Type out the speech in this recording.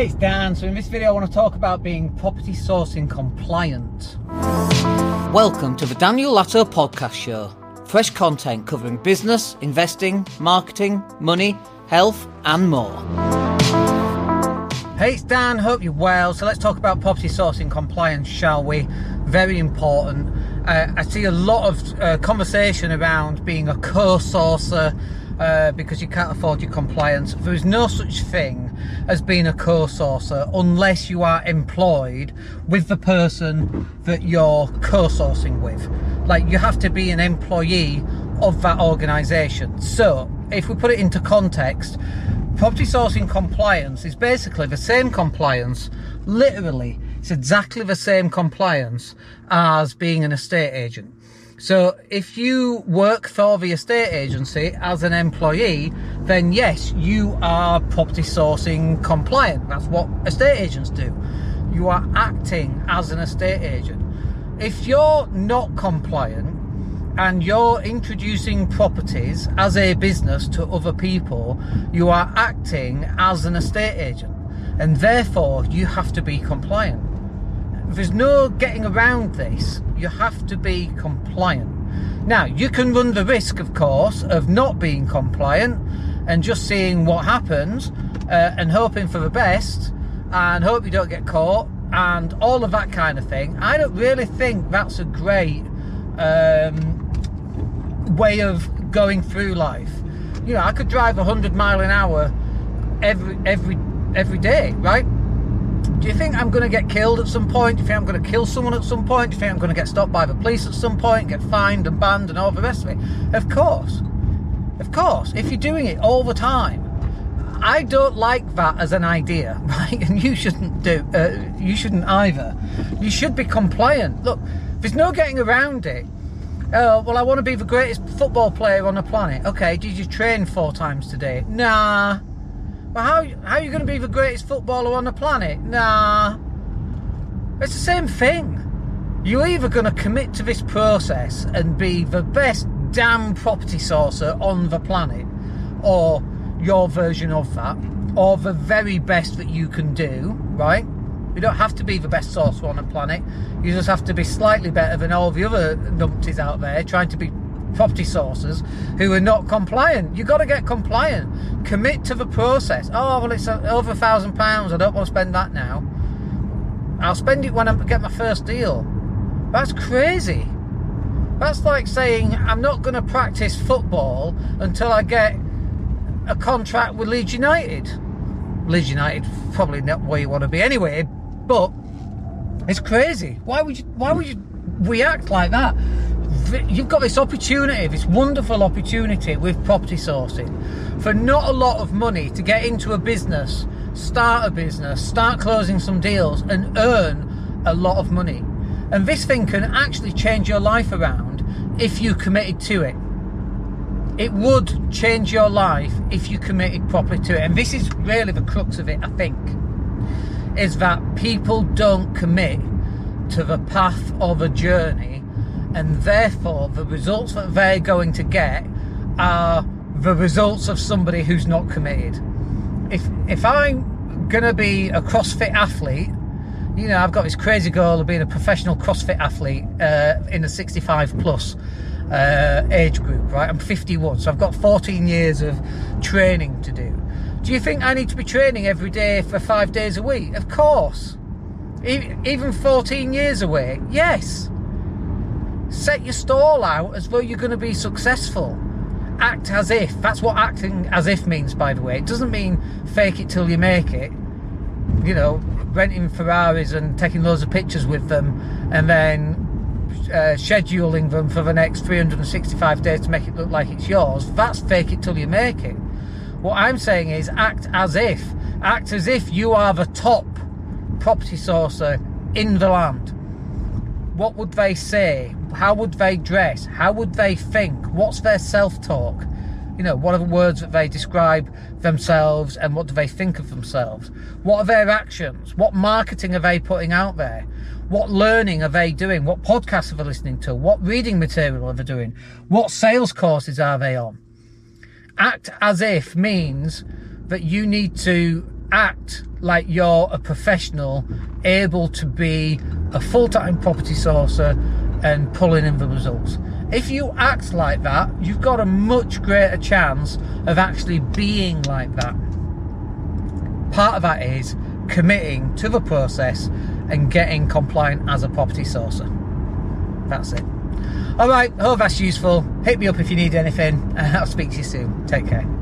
Hey, it's Dan. So in this video I want to talk about being property sourcing compliant. Welcome to the Daniel Latto podcast show. Fresh content covering business, investing, marketing, money, health and more. Hey, it's Dan. Hope you're well. So let's talk about property sourcing compliance, shall we? Very important. Uh, I see a lot of uh, conversation around being a co-sourcer uh, because you can't afford your compliance. There is no such thing as being a co-sourcer unless you are employed with the person that you're co-sourcing with. Like you have to be an employee of that organisation. So if we put it into context, property sourcing compliance is basically the same compliance, literally, it's exactly the same compliance as being an estate agent. So if you work for the estate agency as an employee, then yes, you are property sourcing compliant. That's what estate agents do. You are acting as an estate agent. If you're not compliant and you're introducing properties as a business to other people, you are acting as an estate agent. And therefore, you have to be compliant. There's no getting around this. You have to be compliant. Now, you can run the risk, of course, of not being compliant and just seeing what happens uh, and hoping for the best and hope you don't get caught and all of that kind of thing. I don't really think that's a great um, way of going through life. You know, I could drive 100 mile an hour every every every day, right? Do you think I'm going to get killed at some point? Do you think I'm going to kill someone at some point? Do you think I'm going to get stopped by the police at some point, get fined and banned and all the rest of it? Of course. Of course. If you're doing it all the time. I don't like that as an idea, right? And you shouldn't do. Uh, you shouldn't either. You should be compliant. Look, there's no getting around it. Oh, well, I want to be the greatest football player on the planet. Okay, did you train four times today? Nah. Well, how, how are you going to be the greatest footballer on the planet? Nah. It's the same thing. You're either going to commit to this process and be the best damn property sourcer on the planet, or your version of that, or the very best that you can do, right? You don't have to be the best sourcer on the planet. You just have to be slightly better than all the other numpties out there trying to be property sources who are not compliant. You've got to get compliant. Commit to the process. Oh, well, it's uh, over a thousand pounds. I don't want to spend that now. I'll spend it when I get my first deal. That's crazy. That's like saying I'm not going to practice football until I get a contract with Leeds United. Leeds United probably not where you want to be anyway, but it's crazy. Why would you? Why would you react like that? You've got this opportunity, this wonderful opportunity with property sourcing for not a lot of money to get into a business, start a business, start closing some deals, and earn a lot of money. And this thing can actually change your life around if you committed to it. It would change your life if you committed properly to it. And this is really the crux of it, I think, is that people don't commit to the path of a journey and therefore the results that they're going to get are the results of somebody who's not committed. If if I'm gonna be a CrossFit athlete, you know, I've got this crazy goal of being a professional CrossFit athlete uh, in the 65 plus uh, age group, right? I'm 51, so I've got 14 years of training to do. Do you think I need to be training every day for five days a week? Of course. Even 14 years away, yes set your stall out as though you're going to be successful. Act as if. That's what acting as if means, by the way. It doesn't mean fake it till you make it. You know, renting Ferraris and taking loads of pictures with them and then uh, scheduling them for the next 365 days to make it look like it's yours. That's fake it till you make it. What I'm saying is act as if. Act as if you are the top property sourcer in the land. What would they say? How would they dress? How would they think? What's their self talk? You know, what are the words that they describe themselves and what do they think of themselves? What are their actions? What marketing are they putting out there? What learning are they doing? What podcasts are they listening to? What reading material are they doing? What sales courses are they on? Act as if means that you need to act like you're a professional able to be a full-time property sourcer and pulling in the results. If you act like that, you've got a much greater chance of actually being like that. Part of that is committing to the process and getting compliant as a property sourcer. That's it. All right, hope that's useful. Hit me up if you need anything, and I'll speak to you soon. Take care.